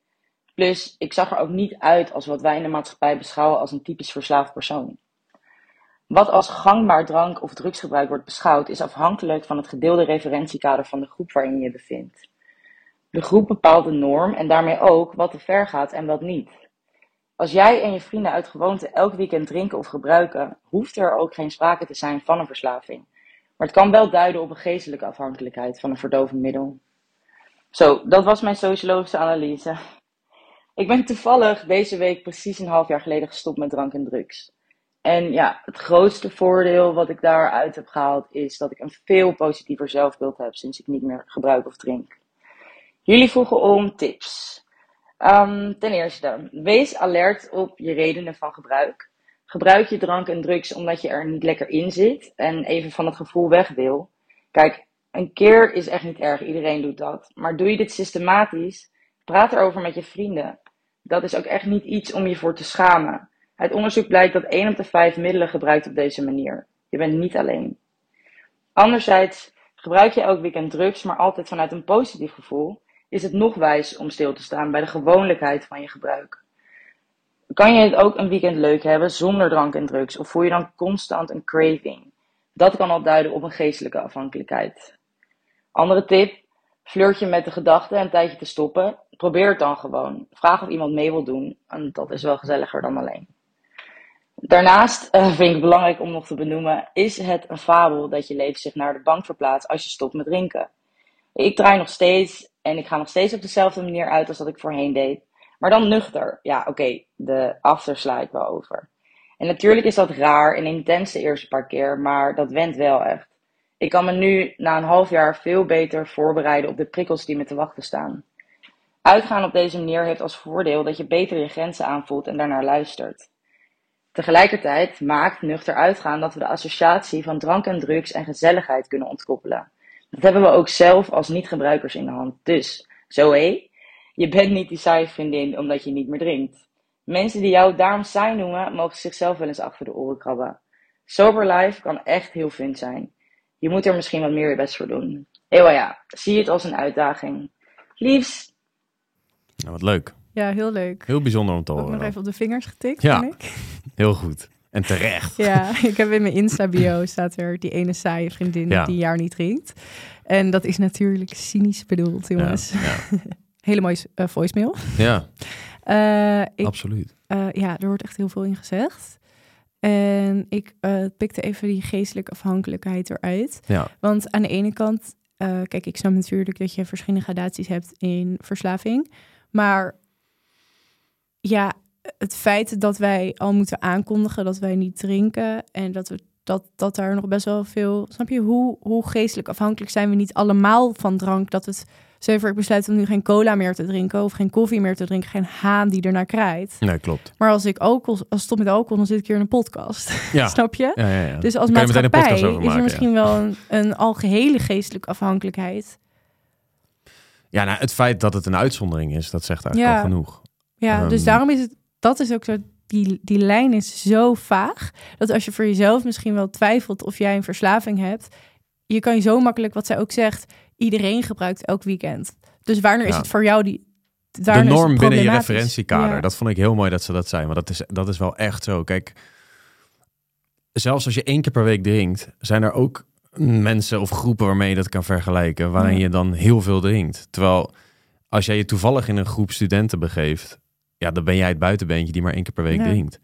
Plus, ik zag er ook niet uit als wat wij in de maatschappij beschouwen als een typisch verslaafd persoon. Wat als gangbaar drank- of drugsgebruik wordt beschouwd, is afhankelijk van het gedeelde referentiekader van de groep waarin je je bevindt. De groep bepaalt de norm en daarmee ook wat te ver gaat en wat niet. Als jij en je vrienden uit gewoonte elk weekend drinken of gebruiken, hoeft er ook geen sprake te zijn van een verslaving. Maar het kan wel duiden op een geestelijke afhankelijkheid van een verdovend middel. Zo, dat was mijn sociologische analyse. Ik ben toevallig deze week precies een half jaar geleden gestopt met drank en drugs. En ja, het grootste voordeel wat ik daaruit heb gehaald is dat ik een veel positiever zelfbeeld heb sinds ik niet meer gebruik of drink. Jullie vroegen om tips. Ehm, ten eerste, wees alert op je redenen van gebruik. Gebruik je drank en drugs omdat je er niet lekker in zit en even van het gevoel weg wil. Kijk, een keer is echt niet erg, iedereen doet dat. Maar doe je dit systematisch, praat erover met je vrienden. Dat is ook echt niet iets om je voor te schamen. Uit onderzoek blijkt dat 1 op de 5 middelen gebruikt op deze manier. Je bent niet alleen. Anderzijds, gebruik je elk weekend drugs, maar altijd vanuit een positief gevoel, is het nog wijs om stil te staan bij de gewoonlijkheid van je gebruik. Kan je het ook een weekend leuk hebben zonder drank en drugs, of voel je dan constant een craving? Dat kan al duiden op een geestelijke afhankelijkheid. Andere tip, flirt je met de gedachte een tijdje te stoppen, probeer het dan gewoon. Vraag of iemand mee wil doen, en dat is wel gezelliger dan alleen. Daarnaast eh, vind ik belangrijk om nog te benoemen, is het een fabel dat je leven zich naar de bank verplaatst als je stopt met drinken. Ik draai nog steeds en ik ga nog steeds op dezelfde manier uit als dat ik voorheen deed. Maar dan nuchter. Ja, oké, de after sla ik wel over. En natuurlijk is dat raar en intens de eerste paar keer, maar dat went wel echt. Ik kan me nu na een half jaar veel beter voorbereiden op de prikkels die me te wachten staan. Uitgaan op deze manier heeft als voordeel dat je beter je grenzen aanvoelt en daarnaar luistert. Tegelijkertijd maakt nuchter uitgaan dat we de associatie van drank en drugs en gezelligheid kunnen ontkoppelen. Dat hebben we ook zelf als niet-gebruikers in de hand. Dus, Zoe, Je bent niet die saaie vriendin omdat je niet meer drinkt. Mensen die jou daarom saai noemen, mogen zichzelf wel eens achter de oren krabben. Sober life kan echt heel fun zijn. Je moet er misschien wat meer je best voor doen. Ewa ja, zie het als een uitdaging. Liefs! Nou, wat leuk. Ja, heel leuk. Heel bijzonder om te Ook horen. nog even op de vingers getikt, Ja. vind ik. Heel goed. En terecht. Ja, ik heb in mijn Insta-bio staat er die ene saaie vriendin Ja. die een jaar niet drinkt. En dat is natuurlijk cynisch bedoeld, jongens. ja. Hele mooie eh, voicemail. ja Eh, ik, absoluut. eh, ja, er wordt echt heel veel in gezegd. En ik eh, pikte even die geestelijke afhankelijkheid eruit. Ja. Want aan de ene kant, eh, kijk, ik snap natuurlijk dat je verschillende gradaties hebt in verslaving. Maar ja, het feit dat wij al moeten aankondigen dat wij niet drinken en dat we dat, dat daar nog best wel veel. Snap je hoe, hoe geestelijk afhankelijk zijn we niet allemaal van drank? Dat het. Voor, ik besluit om nu geen cola meer te drinken of geen koffie meer te drinken, geen haan die ernaar krijt. Nee, klopt. Maar als ik alcohol, als stop met alcohol, dan zit ik hier in een podcast. Ja. Snap je? Ja, ja, ja. Dus als een maatschappij is er maken, misschien wel een, een algehele geestelijke afhankelijkheid. Ja, nou, het feit dat het een uitzondering is, dat zegt eigenlijk al genoeg. Ja, dus Ehm. daarom is het, dat is ook zo, die, die lijn is zo vaag, dat als je voor jezelf misschien wel twijfelt of jij een verslaving hebt, je kan je zo makkelijk, wat zij ook zegt, iedereen gebruikt elk weekend. Dus wanneer is het voor jou die... De norm binnen je referentiekader. Ja. Dat vond ik heel mooi dat ze dat zijn. Want dat is, dat is wel echt zo. Kijk, zelfs als je één keer per week drinkt, zijn er ook mensen of groepen waarmee je dat kan vergelijken, waarin Ja. je dan heel veel drinkt. Terwijl als jij je toevallig in een groep studenten begeeft, ja, dan ben jij het buitenbeentje die maar één keer per week drinkt.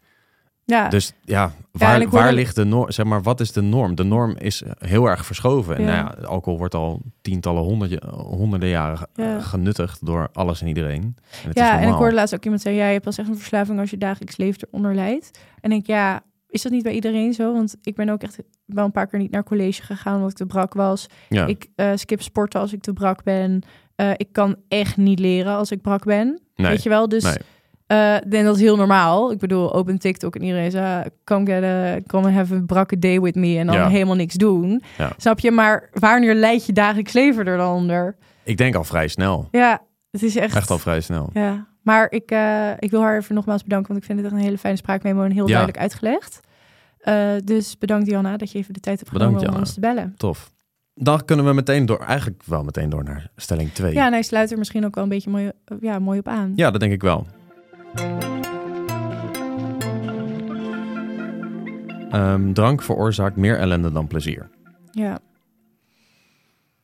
Ja, Dus ja, waar, waar ligt de norm? Zeg maar, wat is de norm? De norm is heel erg verschoven. En Ja. nou ja, alcohol wordt al tientallen, honderden, honderden jaren ge- Ja. genuttigd door alles en iedereen. En het is ja en ik hoorde laatst ook iemand zeggen, ja, je hebt pas echt een verslaving als je dagelijks leven eronder leidt. En ik, ja, is dat niet bij iedereen zo? Want ik ben ook echt wel een paar keer niet naar college gegaan omdat ik te brak was. Ja. Ik eh, skip sporten als ik te brak ben. Eh, ik kan echt niet leren als ik brak ben. nee. Weet je wel? Dus Nee. Eh, en dat is heel normaal. Ik bedoel, open TikTok en iedereen zegt, come, get a, come have a brakke day with me. En dan Ja. helemaal niks doen. Ja. Snap je? Maar wanneer leidt je dagelijks leven er dan onder? Ik denk al vrij snel. Ja, het is echt... Echt al vrij snel. Ja, maar ik, eh, ik wil haar even nogmaals bedanken, want ik vind het echt een hele fijne spraakmemo en heel Ja. duidelijk uitgelegd. Eh, dus bedankt Diana dat je even de tijd hebt genomen om ons te bellen. Tof. Dan kunnen we meteen door, eigenlijk wel meteen door naar stelling 2. Ja, en hij sluit er misschien ook wel een beetje mooi, ja, mooi op aan. Ja, dat denk ik wel. Ehm, drank veroorzaakt meer ellende dan plezier. Ja.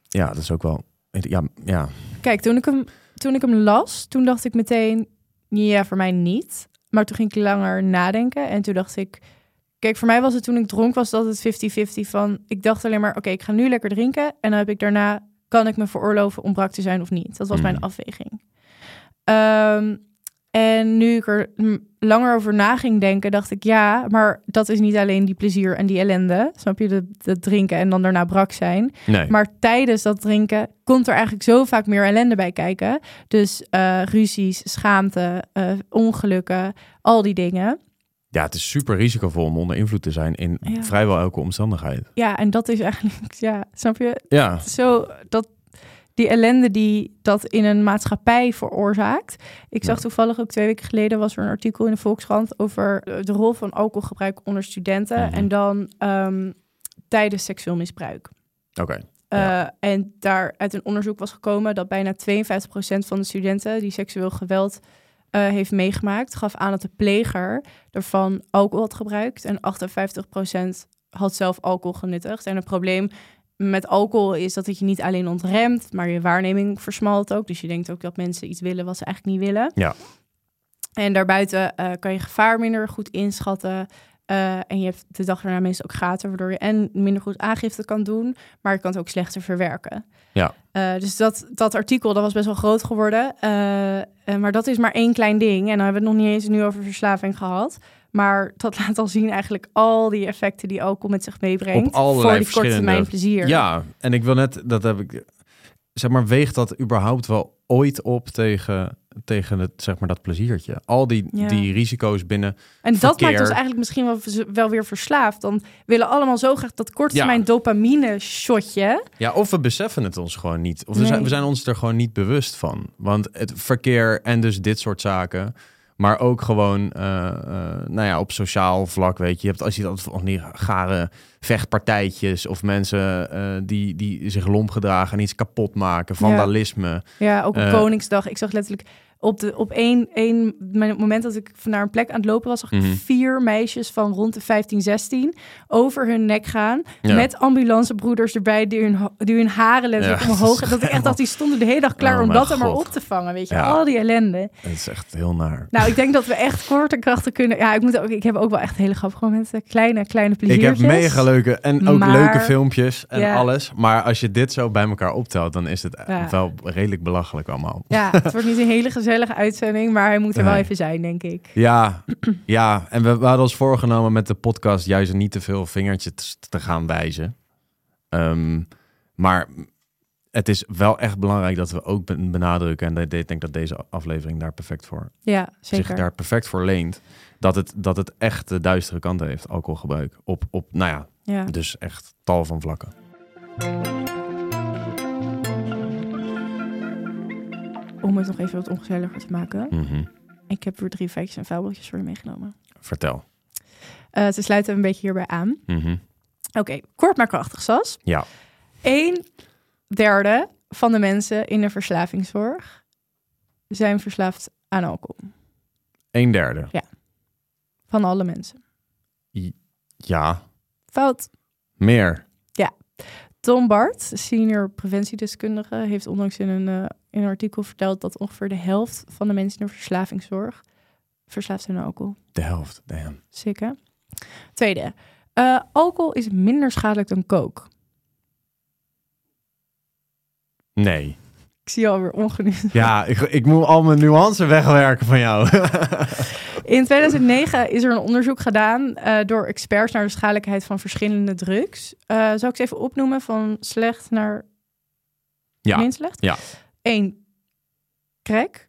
Ja, dat is ook wel. Ja, ja. Kijk, toen ik, hem, toen ik hem las, toen dacht ik meteen, ja, voor mij niet. Maar toen ging ik langer nadenken en toen dacht ik... Kijk, voor mij was het toen ik dronk, was dat het 50-50 van... Ik dacht alleen maar, oké, ik ga nu lekker drinken. En dan heb ik daarna, kan ik me veroorloven om brak te zijn of niet? Dat was mijn Mhm. afweging. Ehm, en nu ik er langer over na ging denken, dacht ik, ja, maar dat is niet alleen die plezier en die ellende. Snap je, de drinken en dan daarna brak zijn. Nee. Maar tijdens dat drinken komt er eigenlijk zo vaak meer ellende bij kijken. Dus eh, ruzies, schaamte, eh, ongelukken, al die dingen. Ja, het is super risicovol om onder invloed te zijn in Ja. vrijwel elke omstandigheid. Ja, en dat is eigenlijk, ja, snap je? Ja, Zo dat die ellende die dat in een maatschappij veroorzaakt. Ik zag toevallig ook twee weken geleden was er een artikel in de Volkskrant over de rol van alcoholgebruik onder studenten Mhm. en dan ehm, tijdens seksueel misbruik. oké. Eh, Ja. En daar uit een onderzoek was gekomen dat bijna 52% van de studenten die seksueel geweld eh, heeft meegemaakt, gaf aan dat de pleger ervan alcohol had gebruikt. En 58% had zelf alcohol genuttigd. En het probleem met alcohol is dat het je niet alleen ontremt, maar je waarneming versmalt ook. Dus je denkt ook dat mensen iets willen wat ze eigenlijk niet willen. Ja. En daarbuiten eh, kan je gevaar minder goed inschatten. Eh, en je hebt de dag daarna meestal ook gaten, waardoor je en minder goed aangifte kan doen, maar je kan het ook slechter verwerken. Ja. Eh, dus dat, dat artikel dat was best wel groot geworden. Maar dat is maar één klein ding. En dan hebben we het nog niet eens nu over verslaving gehad. Maar dat laat al zien eigenlijk al die effecten die alcohol met zich meebrengt. Op allerlei voor die korte termijn plezier. Ja, en ik wil net, dat heb ik, zeg maar, weegt dat überhaupt wel ooit op tegen tegen het, zeg maar, dat pleziertje. Al die, Ja. die risico's binnen. En dat maakt ons eigenlijk misschien wel, wel weer verslaafd. Dan willen allemaal zo graag dat korte Ja. termijn dopamine shotje. Ja, of we beseffen het ons gewoon niet. Of we, zijn, we zijn ons er gewoon niet bewust van. Want het verkeer en dus dit soort zaken. Maar ook gewoon, eh, eh, nou ja, op sociaal vlak, weet je. Je hebt als je dat van die gare vechtpartijtjes of mensen eh, die, die zich lomp gedragen en iets kapot maken, vandalisme. Ja, ook op. Koningsdag. Ik zag letterlijk op, de, op één, één moment dat ik naar een plek aan het lopen was, zag ik Mhm. vier meisjes van rond de 15, 16 over hun nek gaan. Ja. Met ambulancebroeders erbij die hun, die hun haren letterlijk Ja, omhoog. dat Dat ik echt dacht, die stonden de hele dag klaar Oh om dat er maar op te vangen. Weet je, Ja. al die ellende. Het is echt heel naar. Nou, ik denk dat we echt kort en krachtig kunnen. Ja, ik, moet ook, ik heb ook wel echt hele grappige momenten. Kleine, kleine Ik pleziertjes. heb mega leuke en ook Maar- leuke filmpjes en alles. Maar als je dit zo bij elkaar optelt, dan is het wel redelijk belachelijk allemaal. Ja, het wordt niet een hele gezellige uitzending, maar hij moet er wel even zijn, denk ik. Ja, ja. en we, we hadden ons voorgenomen met de podcast juist niet te veel vingertjes te gaan wijzen. Ehm, maar het is wel echt belangrijk dat we ook ben- benadrukken, en ik denk dat deze aflevering daar perfect voor, Ja, zich zeker. daar perfect voor leent, dat het, dat het echt de duistere kant heeft, alcoholgebruik. Op, op, nou ja, Ja. dus echt tal van vlakken. Om het nog even wat ongezelliger te maken. Mhm. Ik heb weer drie feitjes en vuilbroodjes voor je meegenomen. Vertel. Eh ze sluiten een beetje hierbij aan. Mhm. Oké, kort maar krachtig, Sas. Ja. Een derde van de mensen in de verslavingszorg zijn verslaafd aan alcohol. Een derde. Van alle mensen. Ja, Fout. meer. Tom Bart, senior preventiedeskundige, heeft onlangs in een, eh, in een artikel verteld dat ongeveer de helft van de mensen in de verslavingszorg verslaafd zijn aan alcohol. De helft. Damn. Hè? Tweede, eh, alcohol is minder schadelijk dan coke. Nee. Ik zie alweer ongeniet. Ja, ik, ik moet al mijn nuance wegwerken van jou. In 2009 is er een onderzoek gedaan eh, door experts naar de schadelijkheid van verschillende drugs. Eh zal ik ze even opnoemen van slecht naar Ja. min slecht? Ja. 1. Crack.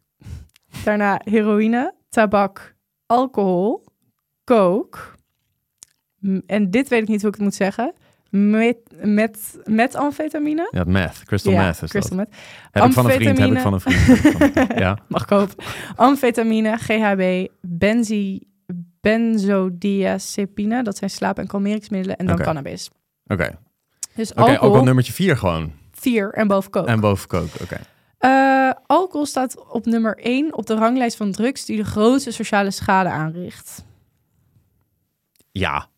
Daarna heroïne, tabak, alcohol, coke. En dit weet ik niet hoe ik het moet zeggen. Met, met, met amfetamine. Ja, meth. Crystal ja, meth is crystal dat. meth. Heb ik van een vriend, heb ik Amfetamine. van een vriend. heb ik van een vriend. Ja. Mag kopen. Amfetamine, GHB, benzi, benzodiazepine. Dat zijn slaap- en kalmeringsmiddelen. En dan cannabis. Oké. Dus Oké, alcohol, alcohol nummertje vier gewoon. 4 en boven. En boven. Oké. Eh, alcohol staat op nummer 1 op de ranglijst van drugs die de grootste sociale schade aanricht. Ja.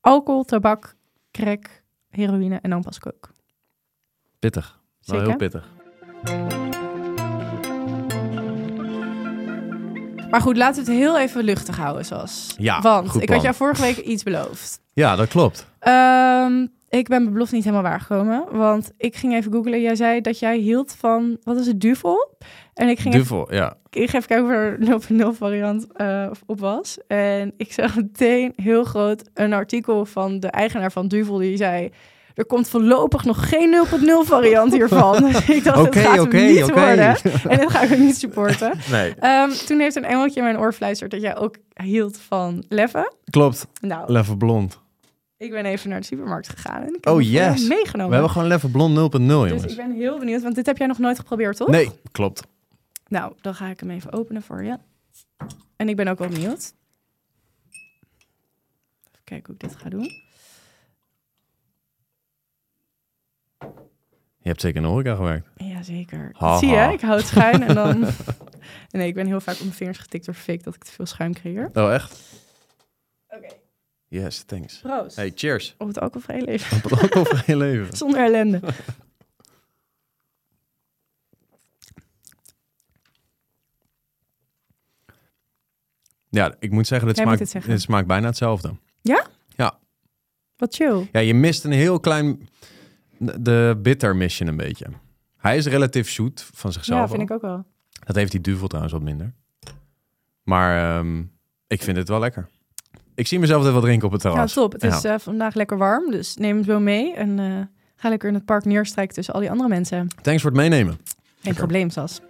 Alcohol, tabak, crack, heroïne en dan pas coke. Pittig. Wel Zeker. heel pittig. Maar goed, laten we het heel even luchtig houden, zoals. Ja, Want ik had jou vorige week iets beloofd. Ja, dat klopt. Ehm, ik ben mijn belofte niet helemaal waargekomen. Want ik ging even googlen. Jij zei dat jij hield van, wat is het, duvel? En ik ging, even, Duvel, ja. ik ging even kijken of er 0.0 variant eh, op was. En ik zag meteen heel groot een artikel van de eigenaar van Duvel. Die zei, er komt voorlopig nog geen 0.0 variant hiervan. dus ik dacht, Oké, het gaat hem niet worden. En dit ga ik ook niet supporten. Nee. Ehm, toen heeft een engeltje in mijn oor fluisterd dat jij ook hield van Leffe. Klopt. Nou, Level blond. ik ben even naar de supermarkt gegaan. En ik heb Oh, yes. meegenomen. We hebben gewoon level blond 0.0, Dus jongens. ik ben heel benieuwd, want dit heb jij nog nooit geprobeerd, toch? Nee, klopt. Nou, dan ga ik hem even openen voor je. En ik ben ook wel benieuwd. Even kijken hoe ik dit ga doen. Je hebt zeker in de horeca gewerkt. Jazeker. Ha, Zie je, ik hou het schuin en dan... nee, ik ben heel vaak op mijn vingers getikt door fik dat ik te veel schuim creëer. Oh, echt? Oké, Yes, thanks. proost. Hey, cheers. Op het alcoholvrij leven. Op het alcoholvrije leven. Zonder ellende. Ja, ik moet zeggen, dit, Jij smaakt, het zeggen. dit smaakt bijna hetzelfde. Wat chill. Ja, je mist een heel klein... De bitter mis je een beetje. Hij is relatief zoet van zichzelf. Ja, vind al. ik ook wel. Dat heeft die duvel trouwens wat minder. Maar ehm, ik vind het wel lekker. Ik zie mezelf even wat drinken op het Ja, terras. top. Het Ja. is eh, vandaag lekker warm, dus neem hem zo mee. En eh, ga lekker in het park neerstrijken tussen al die andere mensen. Thanks voor het meenemen. Geen probleem, Sas.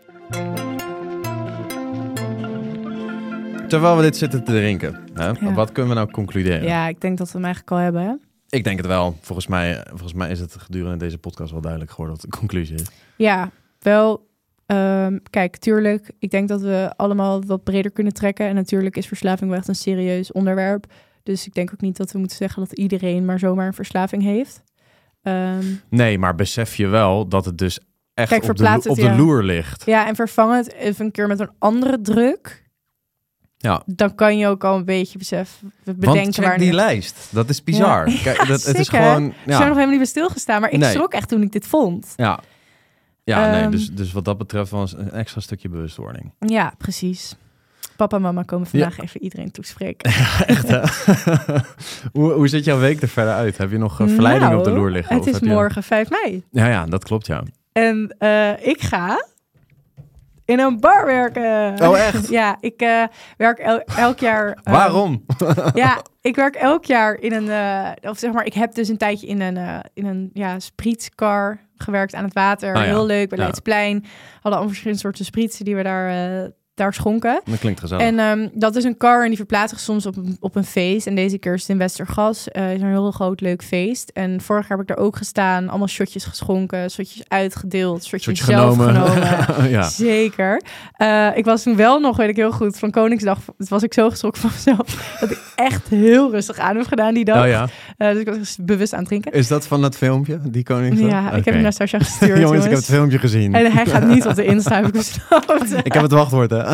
Terwijl we dit zitten te drinken, hè, Ja. wat kunnen we nou concluderen? Ja, ik denk dat we hem eigenlijk al hebben. Hè? Ik denk het wel. Volgens mij, volgens mij is het gedurende deze podcast wel duidelijk geworden wat de conclusie is. Ja, wel. ehm, kijk, tuurlijk. Ik denk dat we allemaal wat breder kunnen trekken. En natuurlijk is verslaving wel echt een serieus onderwerp. Dus ik denk ook niet dat we moeten zeggen dat iedereen maar zomaar een verslaving heeft. Ehm, Nee, maar besef je wel dat het dus echt Kijk, op, de, op het, de ja. loer ligt. ja, en vervang het even een keer met een andere druk. Ja. Dan kan je ook al een beetje beseffen, bedenken Want check waar die lijst. Dat is bizar. Ja. Kijk, dat, het is gewoon... Ik Ja. zou nog helemaal niet bij stilgestaan, maar ik Nee. schrok echt toen ik dit vond. Ja, ja nee, Ehm. dus, dus wat dat betreft was een extra stukje bewustwording. Ja, precies. Papa en mama komen vandaag even iedereen toespreken. Echt, hè? hoe, hoe ziet jouw week er verder uit? Heb je nog eh, verleidingen op de Nou, loer liggen? Het is je- morgen 5 mei. Ja, ja, dat klopt, ja. En eh, ik ga in een bar werken. Oh, echt? Ja, ik eh, werk el- elk jaar. eh, Waarom? Ja, ik werk elk jaar in een. eh, of zeg maar, ik heb dus een tijdje in een, in een ja, sprietskar gewerkt aan het water. Ja. Heel leuk bij Ja. Leidsplein. Hadden allemaal verschillende soorten sprietsen die we daar, daar schonken. Dat klinkt gezellig. En ehm, dat is een car en die verplaatst zich soms op, een- op een feest. En deze keer is het in Westergas. eh is een heel groot leuk feest. En vorig jaar heb ik daar ook gestaan. Allemaal shotjes geschonken, shotjes uitgedeeld, shotjes zelf genomen. genomen. ja. Zeker. Eh, ik was toen wel nog, weet ik heel goed, van Koningsdag het was ik zo geschrokken van mezelf dat ik echt heel rustig aan heb gedaan die dag. Oh ja. Eh, dus ik was dus bewust aan het drinken. Is dat van het filmpje, die koning? Ja, ik heb hem naar Sascha gestuurd, jongens, jongens. ik heb het filmpje gezien. En hij gaat niet op de Insta, heb ik besloten. ik heb het wachtwoord, hè?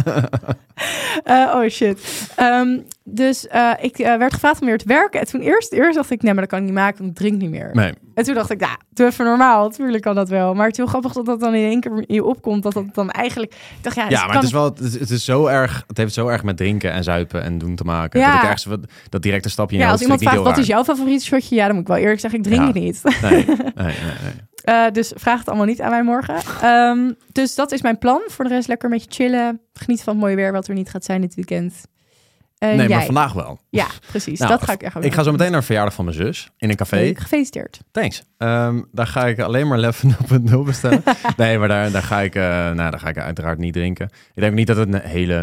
Eh, oh shit. Ehm, dus eh, ik eh, werd gevraagd om weer te werken. En toen eerst, eerst dacht ik, nee, maar dat kan ik niet maken, want ik drink niet meer. nee. En toen dacht ik, ja, doe even normaal. Tuurlijk kan dat wel. Maar het is heel grappig dat dat dan in één keer in je opkomt. Dat dat dan eigenlijk... Ik dacht, ja, dus Ja, maar kan het is wel, het is, het is zo erg, het heeft zo erg met drinken en zuipen en doen te maken. Ja. Dat ik ergens wat, dat directe stapje in Ja, als iemand vraagt, wat is jouw favoriete shotje? Ja, dan moet ik wel eerlijk zeggen, ik drink Ja. niet. Nee, nee, nee. nee. Eh, dus vraag het allemaal niet aan mij morgen. Ehm, dus dat is mijn plan. Voor de rest lekker een beetje chillen. Genieten van het mooie weer wat er niet gaat zijn dit weekend. En nee, jij? maar vandaag wel. Ja, precies. Nou, dat ga ik echt Ik ga zo meteen naar een verjaardag van mijn zus in een café. Leuk, Gefeliciteerd. Thanks. Ehm, daar ga ik alleen maar Leven 0.0 bestellen. nee, maar daar, daar, ga ik, eh, nou, daar ga ik uiteraard niet drinken. Ik denk niet dat het een hele...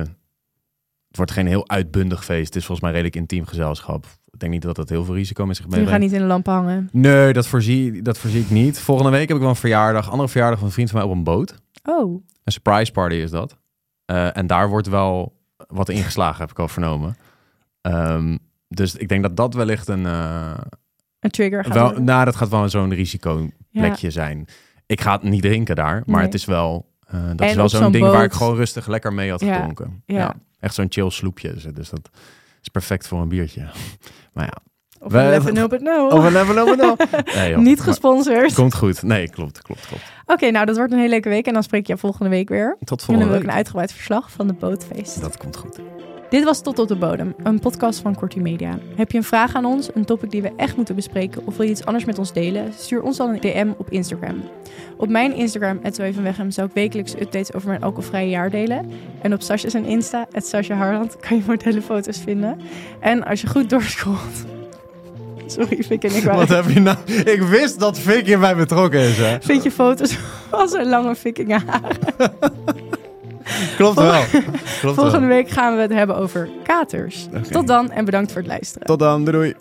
Het wordt geen heel uitbundig feest. Het is volgens mij redelijk intiem gezelschap. Ik denk niet dat dat heel veel risico met zich Je gaat meebrengt. niet in de lamp hangen. Nee, dat voorzie, dat voorzie ik niet. Volgende week heb ik wel een verjaardag. Andere verjaardag van een vriend van mij op een boot. Oh, Een surprise party is dat. Eh, en daar wordt wel wat ingeslagen, heb ik al vernomen. Ehm, dus ik denk dat dat wellicht een... eh, een trigger gaat wel, worden. nou, dat gaat wel zo'n risicoplekje Ja. zijn. Ik ga het niet drinken daar, maar Nee. het is wel, eh, dat En is wel zo'n ding waar ik gewoon rustig lekker mee had Ja, gedronken. ja. Echt zo'n chill sloepje. Dus- Dus dat is perfect voor een biertje. Maar ja, Of We- een Leven 0.0. over level no. Nee, joh. Niet gesponsord. Komt goed. Nee, klopt, klopt, klopt. Oké, nou dat wordt een hele leuke week. En dan spreek je volgende week weer. Tot En dan volgende wil ik week. een uitgebreid verslag van de bootfeest. Dat komt goed. Dit was Tot op de Bodem, een podcast van Kortie Media. Heb je een vraag aan ons, een topic die we echt moeten bespreken... of wil je iets anders met ons delen? Stuur ons dan een DM op Instagram. Op mijn Instagram, @zoevenweghem, zal ik wekelijks updates over mijn alcoholvrije jaar delen. En op Sasha's en Insta, Sasha Harland, kan je modellenfoto's vinden. En als je goed doorscrollt... Sorry, Fik en ik Wat waren... heb je nou? Ik wist dat Vicky erbij betrokken is, hè? Vind je foto's van zo'n lange vikkingenhaar? Klopt wel. Klopt Volgende wel. week gaan we het hebben over katers. Tot dan en bedankt voor het luisteren. Tot dan. Doei doei.